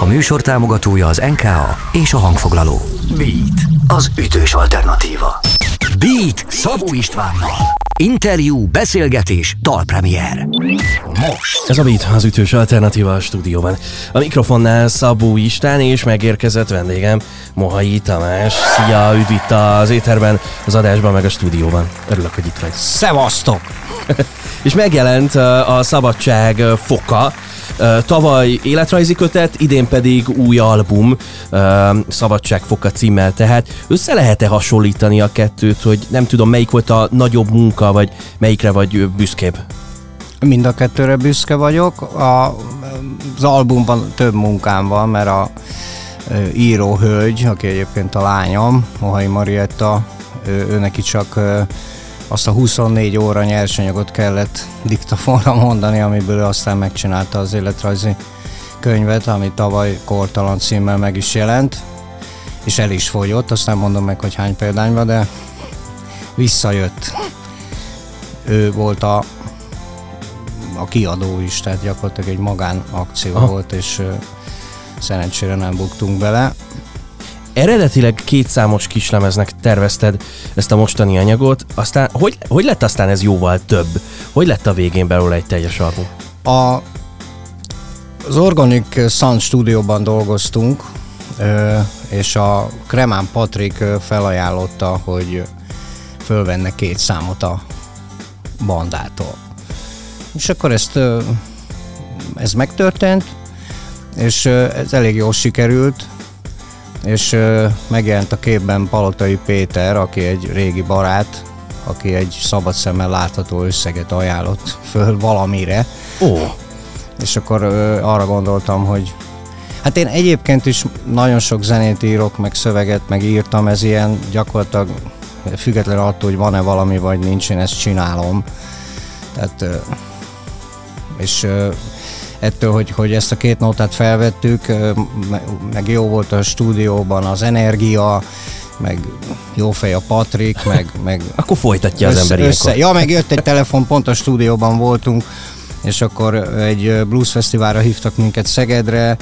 A műsor támogatója az NKA és a hangfoglaló. Beat, az ütős alternatíva. Beat Szabó Istvánnal. Interjú, beszélgetés, dalpremier. Most. Ez a Beat, az ütős alternatíva a stúdióban. A mikrofonnál Szabó István és megérkezett vendégem Mohai Tamás. Szia, üdv itt az éterben, az adásban, meg a stúdióban. Örülök, hogy itt vagy. Szevasztok! és megjelent a Szabadság foka, Tavaly életrajzi kötet, idén pedig új album, Szabadság foka címmel, tehát össze lehet-e hasonlítani a kettőt, hogy nem tudom, melyik volt a nagyobb munka, vagy melyikre vagy büszkébb? Mind a kettőre büszke vagyok. A, az albumban több munkám van, mert a író hölgy, aki egyébként a lányom, Mohai Marietta, ő, ő neki csak azt a 24 óra nyersanyagot kellett diktafonra mondani, amiből aztán megcsinálta az életrajzi könyvet, ami tavaly Kortalan címmel meg is jelent, és el is fogyott, azt nem mondom meg, hogy hány példányban, de visszajött. Ő volt a, a kiadó is, tehát gyakorlatilag egy magánakció Aha. volt, és szerencsére nem buktunk bele. Eredetileg kétszámos kislemeznek tervezted ezt a mostani anyagot, aztán hogy, hogy lett aztán ez jóval több? Hogy lett a végén belőle egy teljes album? A, az Organic Sun stúdióban dolgoztunk, és a Kremán Patrik felajánlotta, hogy fölvenne két számot a bandától. És akkor ezt ez megtörtént, és ez elég jól sikerült, és megjelent a képben Palotai Péter, aki egy régi barát, aki egy szabad szemmel látható összeget ajánlott föl valamire. Ó. És akkor arra gondoltam, hogy Hát én egyébként is nagyon sok zenét írok, meg szöveget, meg írtam, ez ilyen gyakorlatilag független attól, hogy van-e valami, vagy nincs, én ezt csinálom. Tehát, és ettől, hogy, hogy ezt a két nótát felvettük, meg jó volt a stúdióban az energia, meg jó fej a Patrik, meg... meg akkor folytatja össze, az ember össze. Ja, meg jött egy telefon, pont a stúdióban voltunk, és akkor egy blues fesztiválra hívtak minket Szegedre,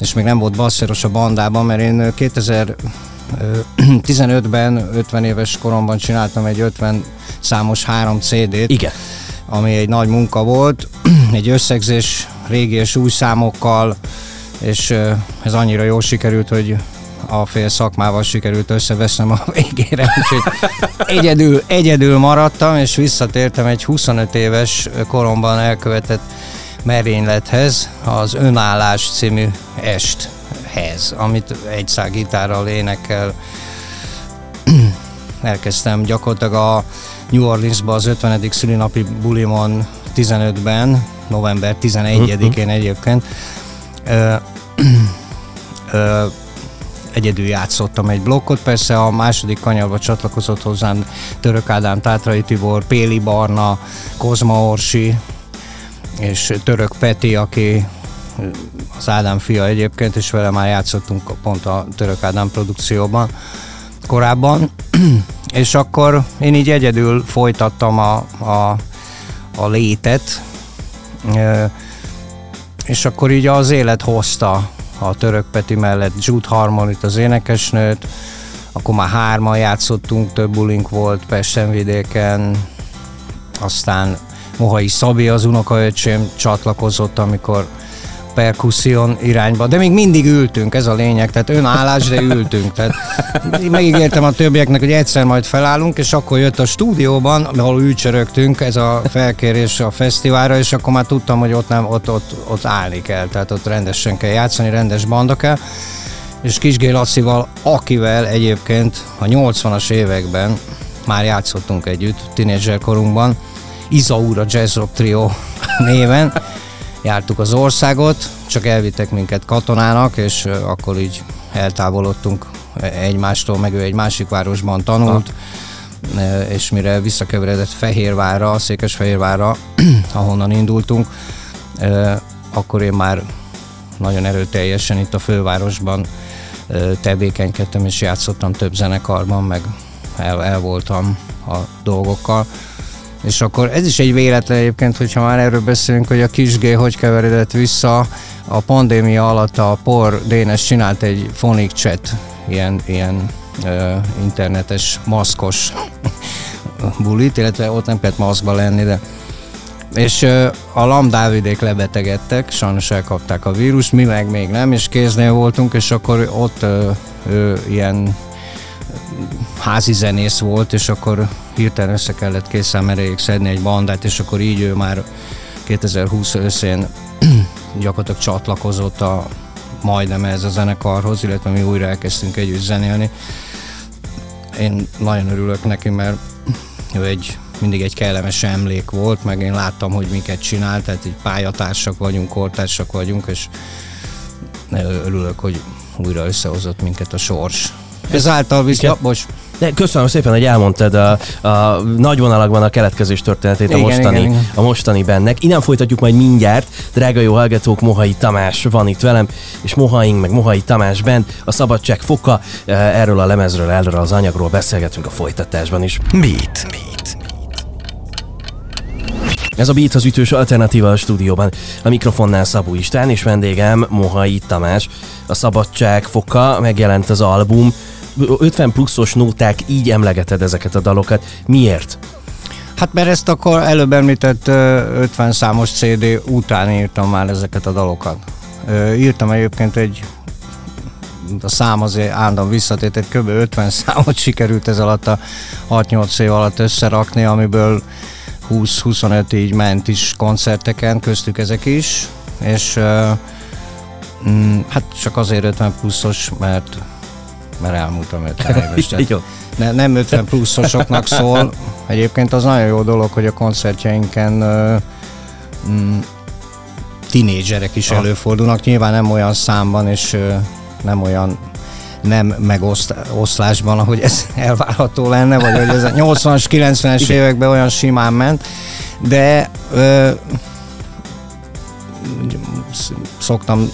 és még nem volt basszeros a bandában, mert én 2015-ben, 50 éves koromban csináltam egy 50 számos három CD-t. Igen ami egy nagy munka volt, egy összegzés régi és új számokkal, és ez annyira jól sikerült, hogy a fél szakmával sikerült összevesznem a végére, úgyhogy egyedül, egyedül maradtam, és visszatértem egy 25 éves koromban elkövetett merénylethez, az Önállás című esthez, amit egy szál gitárral, énekkel elkezdtem gyakorlatilag a New Orleansba az 50. szülinapi bulimon 15-ben, november 11-én uh-huh. egyébként. Ö, ö, egyedül játszottam egy blokkot, persze a második kanyarba csatlakozott hozzám Török Ádám, Tátrai Tibor, Péli Barna, Kozma Orsi, és Török Peti, aki az Ádám fia egyébként, és vele már játszottunk pont a Török Ádám produkcióban korábban, és akkor én így egyedül folytattam a, a, a létet, és akkor így az élet hozta a Török Peti mellett Jude Harmonit, az énekesnőt, akkor már hárman játszottunk, több bulink volt Pesten vidéken, aztán Mohai Szabi az unokaöcsém csatlakozott, amikor perkuszion irányba, de még mindig ültünk, ez a lényeg, tehát önállás, de ültünk. Tehát megígértem a többieknek, hogy egyszer majd felállunk, és akkor jött a stúdióban, ahol ülcsörögtünk, ez a felkérés a fesztiválra, és akkor már tudtam, hogy ott nem, ott, ott, ott állni kell, tehát ott rendesen kell játszani, rendes banda kell. És Kisgé Lacival, akivel egyébként a 80-as években már játszottunk együtt, tínédzser korunkban, Izaura Jazz Rock Trio néven, jártuk az országot, csak elvittek minket katonának, és akkor így eltávolodtunk egymástól, meg ő egy másik városban tanult, ha. és mire visszakeveredett Fehérvárra, Székesfehérvárra, ahonnan indultunk, akkor én már nagyon erőteljesen itt a fővárosban tevékenykedtem, és játszottam több zenekarban, meg el, el voltam a dolgokkal És akkor ez is egy véletlen egyébként, hogyha már erről beszélünk, hogy a kisgé hogy keveredett vissza. A pandémia alatt a Por Dénes csinált egy phonic chat, ilyen, ilyen uh, internetes, maszkos bulit, illetve ott nem kellett maszkba lenni, de és a Lamdávidék lebetegedtek, sajnos elkapták a vírus, mi meg még nem, és kéznél voltunk, és akkor ott uh, ő ilyen házi zenész volt, és akkor hirtelen össze kellett meréig szedni egy bandát, és akkor így ő már 2020 őszén gyakorlatilag csatlakozott a majdnem ez a zenekarhoz, illetve mi újra elkezdtünk együtt zenélni. Én nagyon örülök neki, mert ő egy mindig egy kellemes emlék volt, meg én láttam, hogy miket csinál, tehát így pályatársak vagyunk, kortársak vagyunk, és örülök, hogy újra összehozott minket a sors. Ezáltal viszont... Ja, De köszönöm szépen, hogy elmondtad a, a nagy vonalakban a keletkezés történetét igen, a, mostani, igen, igen. a mostani bennek. Innen folytatjuk majd mindjárt. Drága jó hallgatók, Mohai Tamás van itt velem, és Mohaink meg Mohai Tamás bent, a Szabadság foka. Erről a lemezről, erről az anyagról beszélgetünk a folytatásban is. Beat. Beat. Ez a Beat az ütős alternatíva a stúdióban. A mikrofonnál Szabó István és vendégem Mohai Tamás. A Szabadság foka, megjelent az album, 50 pluszos nóták, így emlegeted ezeket a dalokat. Miért? Hát mert ezt akkor előbb említett 50 számos CD után írtam már ezeket a dalokat. Írtam egyébként egy a szám azért állandóan visszatért, egy kb. 50 számot sikerült ez alatt a 6-8 év alatt összerakni, amiből 20-25 így ment is koncerteken, köztük ezek is, és mm, hát csak azért 50 pluszos, mert mert elmúltam 50 éves. Ne, nem 50 pluszosoknak szól. Egyébként az nagyon jó dolog, hogy a koncertjeinken mm, tinédzserek is előfordulnak. Nyilván nem olyan számban, és nem olyan nem megoszlásban, ahogy ez elvárható lenne, vagy hogy ez a 80-as, 90-es években olyan simán ment, de ö, szoktam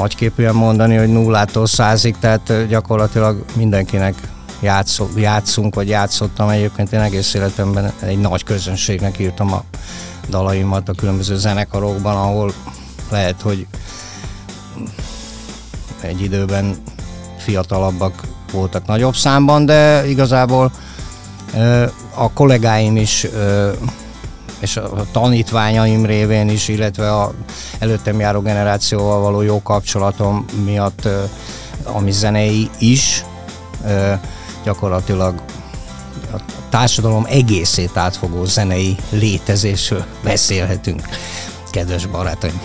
nagyképűen mondani, hogy nullától százig, tehát gyakorlatilag mindenkinek játszó, játszunk, vagy játszottam egyébként. Én egész életemben egy nagy közönségnek írtam a dalaimat a különböző zenekarokban, ahol lehet, hogy egy időben fiatalabbak voltak nagyobb számban, de igazából a kollégáim is és a tanítványaim révén is, illetve a előttem járó generációval való jó kapcsolatom miatt, ami zenei is, gyakorlatilag a társadalom egészét átfogó zenei létezésről beszélhetünk kedves barátaim.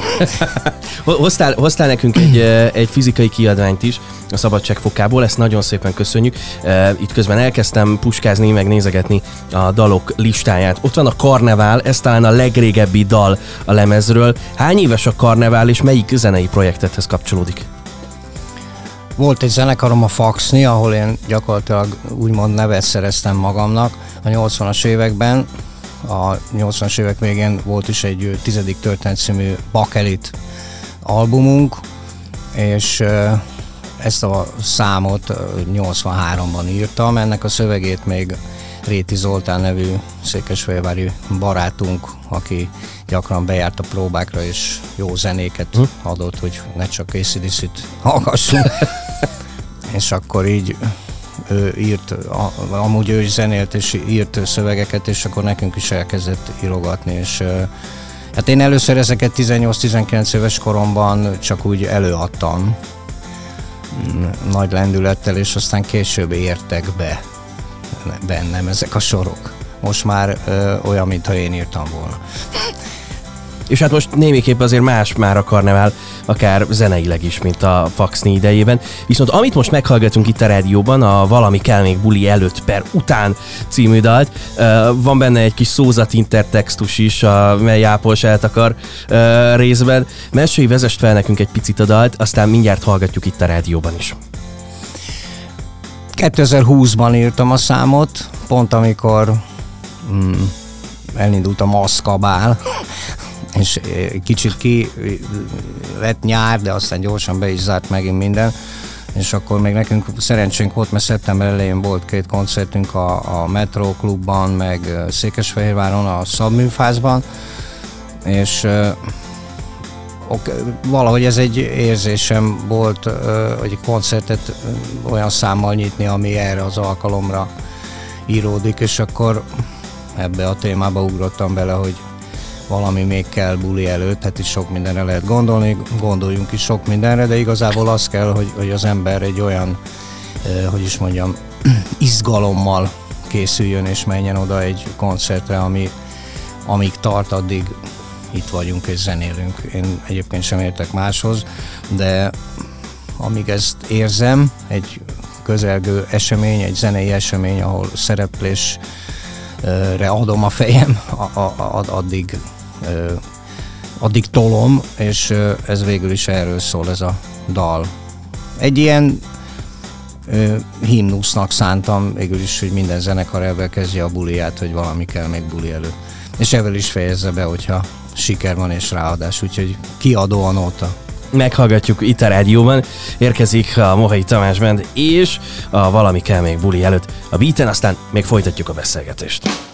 hoztál, hoztál nekünk egy, egy fizikai kiadványt is a Szabadság fokából, ezt nagyon szépen köszönjük. Itt közben elkezdtem puskázni, meg nézegetni a dalok listáját. Ott van a Karnevál, ez talán a legrégebbi dal a lemezről. Hány éves a Karnevál, és melyik zenei projektethez kapcsolódik? Volt egy zenekarom a Faxni, ahol én gyakorlatilag úgymond nevet szereztem magamnak a 80-as években, a 80-as évek végén volt is egy tizedik történet című Bakelit albumunk, és ezt a számot 83-ban írtam, ennek a szövegét még Réti Zoltán nevű székesfehérvári barátunk, aki gyakran bejárt a próbákra, és jó zenéket hm? adott, hogy ne csak ACDC-t hallgassunk. és akkor így ő írt, amúgy ő is zenélt és írt szövegeket, és akkor nekünk is elkezdett írogatni, és hát én először ezeket 18-19 éves koromban csak úgy előadtam, mm, nagy lendülettel, és aztán később értek be bennem ezek a sorok. Most már ö, olyan, mintha én írtam volna. És hát most némiképp azért más már a karnevál, akár zeneileg is, mint a Faxni idejében. Viszont amit most meghallgatunk itt a rádióban, a Valami kell még buli előtt per után című dalt, van benne egy kis szózat intertextus is, a, mely Ápols eltakar részben. Mesélj, vezest fel nekünk egy picit a dalt, aztán mindjárt hallgatjuk itt a rádióban is. 2020-ban írtam a számot, pont amikor mm, elindult a maszkabál, és kicsit ki lett nyár, de aztán gyorsan be is zárt megint minden, és akkor még nekünk szerencsénk volt, mert szeptember elején volt két koncertünk a, a Metro Klubban, meg Székesfehérváron, a Szabműfázban, és ok, valahogy ez egy érzésem volt, hogy egy koncertet olyan számmal nyitni, ami erre az alkalomra íródik, és akkor ebbe a témába ugrottam bele, hogy valami még kell buli előtt, hát is sok mindenre lehet gondolni, gondoljunk is sok mindenre, de igazából az kell, hogy, hogy az ember egy olyan, hogy is mondjam, izgalommal készüljön és menjen oda egy koncertre, ami amíg tart, addig itt vagyunk és zenélünk. Én egyébként sem értek máshoz, de amíg ezt érzem, egy közelgő esemény, egy zenei esemény, ahol szereplésre adom a fejem, addig, addig tolom, és ez végül is erről szól ez a dal. Egy ilyen himnusznak szántam, végül is, hogy minden zenekar ebben kezdje a buliát, hogy valami kell még buli előtt. És ebből is fejezze be, hogyha siker van és ráadás, úgyhogy kiadó a nóta. Meghallgatjuk itt a rádióban, érkezik a Mohai Tamás Band, és a Valami kell még buli előtt a beaten, aztán még folytatjuk a beszélgetést.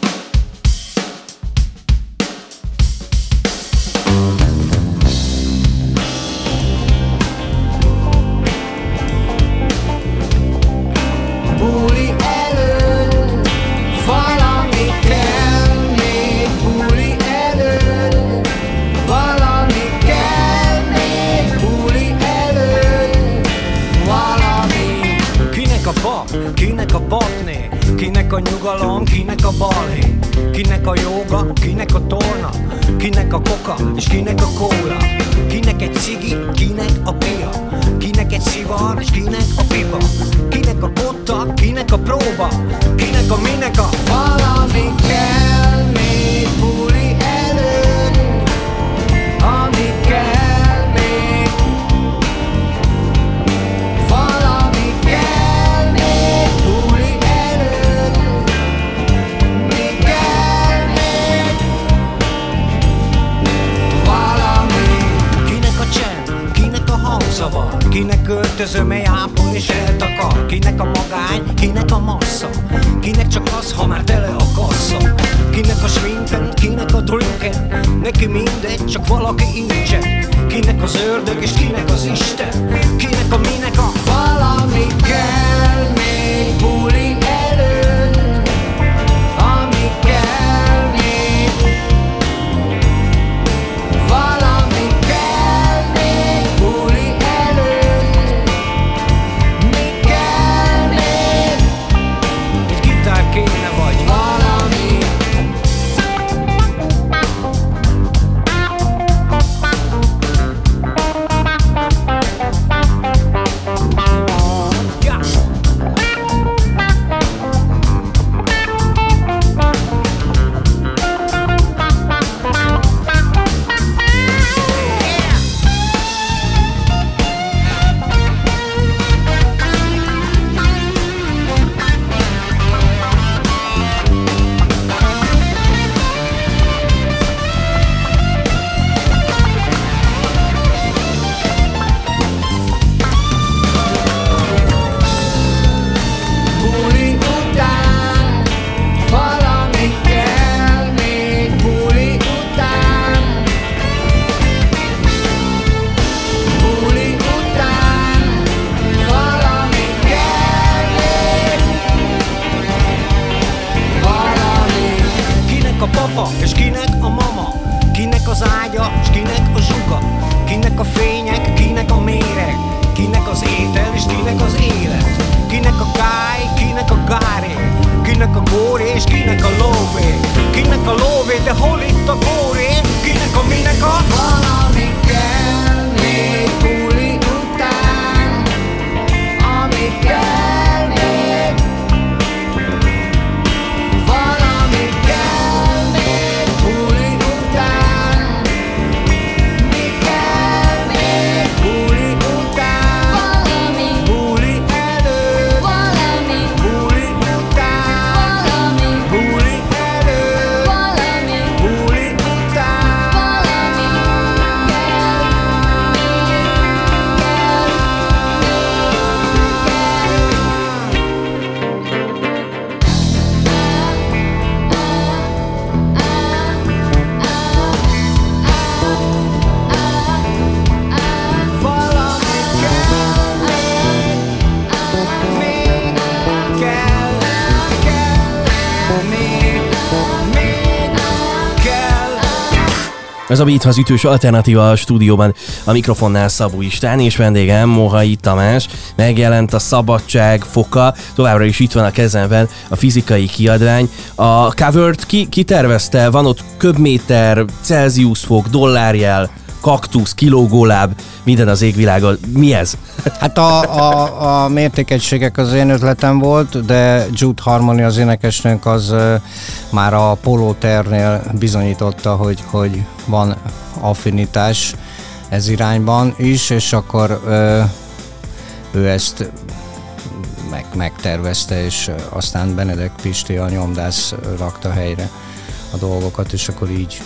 por lo que Ez a Beat az ütős alternatíva a stúdióban. A mikrofonnál Szabó Istán és vendégem Mohai Tamás. Megjelent a Szabadság foka, továbbra is itt van a kezemben a fizikai kiadvány. A covert ki, ki tervezte? Van ott köbméter, Celsius fok, dollárjel, kaktusz, kilógóláb, minden az égvilágon. Mi ez? Hát a, a, a mértékegységek az én ötletem volt, de Jude Harmony az énekesnőnk az már a polóternél bizonyította, hogy, hogy van affinitás ez irányban is, és akkor uh, ő ezt meg, megtervezte, és aztán Benedek Pisti a nyomdász rakta helyre a dolgokat, és akkor így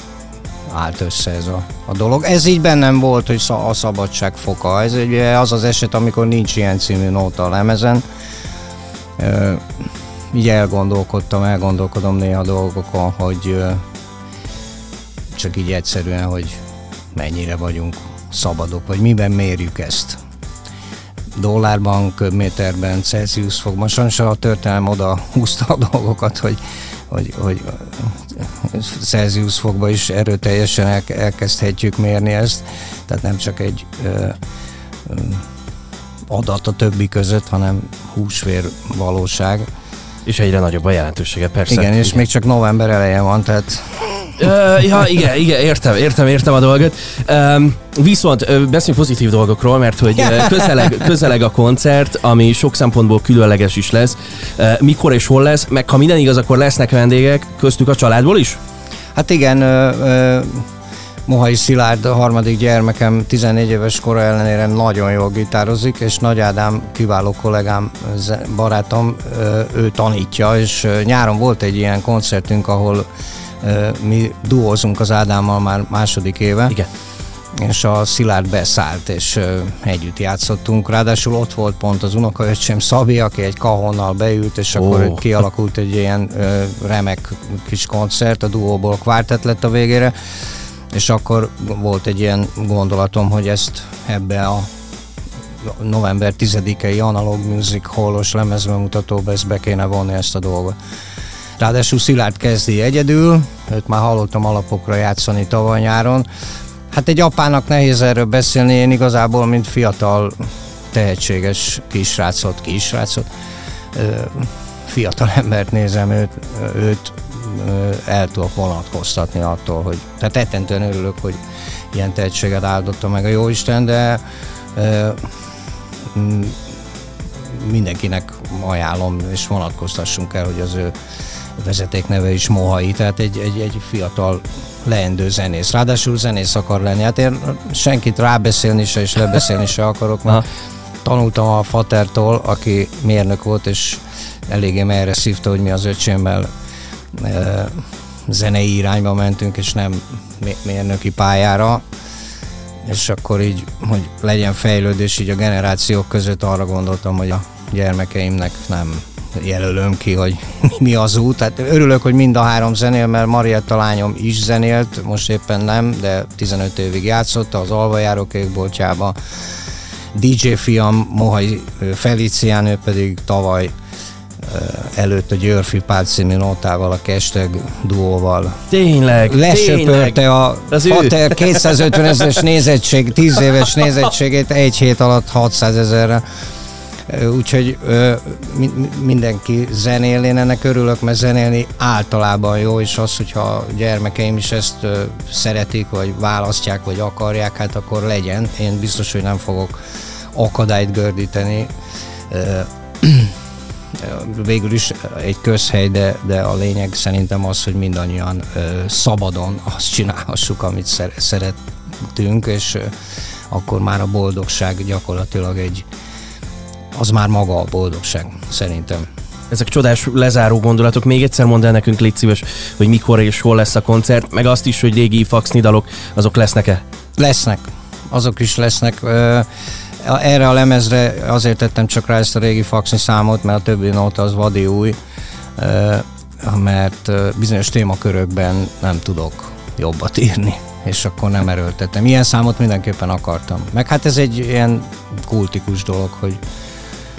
állt össze ez a, a dolog. Ez így bennem volt, hogy a szabadság foka. Ez ugye az az eset, amikor nincs ilyen című nóta a lemezen. E, így elgondolkodtam, elgondolkodom néha dolgokon, hogy csak így egyszerűen, hogy mennyire vagyunk szabadok, vagy miben mérjük ezt. Dollárban, köbméterben, Celsius fokban, sajnos a történelem oda húzta a dolgokat, hogy hogy, hogy Celsius fokba is erőteljesen el, elkezdhetjük mérni ezt, tehát nem csak egy ö, ö, adat a többi között, hanem húsvér valóság. És egyre nagyobb a jelentősége, persze. Igen, és igen. még csak november eleje van, tehát Uh, ja, igen, igen, értem, értem, értem a dolgot. Um, viszont beszéljünk pozitív dolgokról, mert hogy közeleg, közeleg a koncert, ami sok szempontból különleges is lesz. Uh, mikor és hol lesz, meg ha minden igaz, akkor lesznek vendégek, köztük a családból is? Hát igen, uh, uh, Mohai Szilárd, a harmadik gyermekem 14 éves kora ellenére nagyon jól gitározik, és Nagy Ádám kiváló kollégám, barátom, ő tanítja, és nyáron volt egy ilyen koncertünk, ahol mi duózunk az Ádámmal már második éve. Igen és a Szilárd beszállt, és együtt játszottunk. Ráadásul ott volt pont az unokaöcsém Szabi, aki egy kahonnal beült, és oh. akkor kialakult egy ilyen remek kis koncert, a duóból kvártet lett a végére, és akkor volt egy ilyen gondolatom, hogy ezt ebbe a november 10-i Analog Music Hallos lemezbemutatóba ezt be kéne vonni ezt a dolgot. Ráadásul Szilárd kezdi egyedül, őt már hallottam alapokra játszani tavaly nyáron. Hát egy apának nehéz erről beszélni, én igazából, mint fiatal, tehetséges kisrácot, kisrácot, fiatal embert nézem, őt, őt el tudok vonatkoztatni attól, hogy tehát ettentően örülök, hogy ilyen tehetséget áldotta meg a Jóisten, de mindenkinek ajánlom, és vonatkoztassunk el, hogy az ő vezetékneve is Mohai, tehát egy, egy, egy fiatal leendő zenész. Ráadásul zenész akar lenni. Hát én senkit rábeszélni se és lebeszélni se akarok, mert tanultam a fatertól, aki mérnök volt, és eléggé merre szívta, hogy mi az öcsémmel e, zenei irányba mentünk, és nem mérnöki pályára és akkor így, hogy legyen fejlődés így a generációk között arra gondoltam, hogy a gyermekeimnek nem jelölöm ki, hogy mi az út. Tehát örülök, hogy mind a három zenél, mert Marietta lányom is zenélt, most éppen nem, de 15 évig játszott az Alvajáró Kékboltjába. DJ fiam Mohai Felicián, ő pedig tavaly előtt a Györfi Pál című notával, a Kesteg duóval. Tényleg, Lesöpörte a Az Fater 250 ezeres nézettség, 10 éves nézettségét egy hét alatt 600 ezerre. Úgyhogy mindenki zenél, én ennek örülök, mert zenélni általában jó, és az, hogyha a gyermekeim is ezt szeretik, vagy választják, vagy akarják, hát akkor legyen. Én biztos, hogy nem fogok akadályt gördíteni végül is egy közhely, de, de a lényeg szerintem az, hogy mindannyian szabadon azt csinálhassuk, amit szeretünk, és akkor már a boldogság gyakorlatilag egy, az már maga a boldogság, szerintem. Ezek csodás lezáró gondolatok. Még egyszer mondd el nekünk, légy szíves, hogy mikor és hol lesz a koncert, meg azt is, hogy régi faxni dalok, azok lesznek-e? Lesznek. Azok is lesznek. Erre a lemezre azért tettem csak rá ezt a régi faxni számot, mert a többi nóta az vadi új, mert bizonyos témakörökben nem tudok jobbat írni és akkor nem erőltettem. Ilyen számot mindenképpen akartam. Meg hát ez egy ilyen kultikus dolog, hogy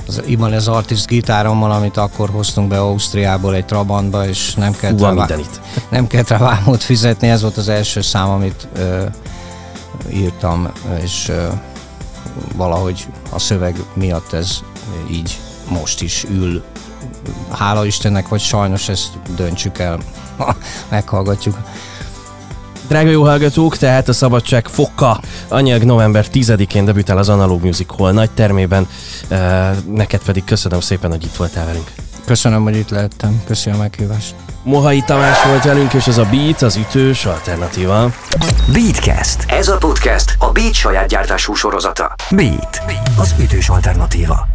az Ibanez Artist gitárommal, amit akkor hoztunk be Ausztriából egy Trabantba, és nem kellett, Fú, rá, nem kellett rá vámot fizetni, ez volt az első szám, amit ö, írtam, és ö, valahogy a szöveg miatt ez így most is ül. Hála Istennek, vagy sajnos ezt döntsük el, meghallgatjuk. Drága jó hallgatók, tehát a Szabadság foka anyag november 10-én debütál az Analog Music Hall nagy termében. Neked pedig köszönöm szépen, hogy itt voltál velünk. Köszönöm, hogy itt lehettem. Köszönöm a meghívást. Mohai Tamás volt velünk, és ez a Beat, az ütős alternatíva. Beatcast. Ez a podcast a Beat saját gyártású sorozata. Beat, az ütős alternatíva.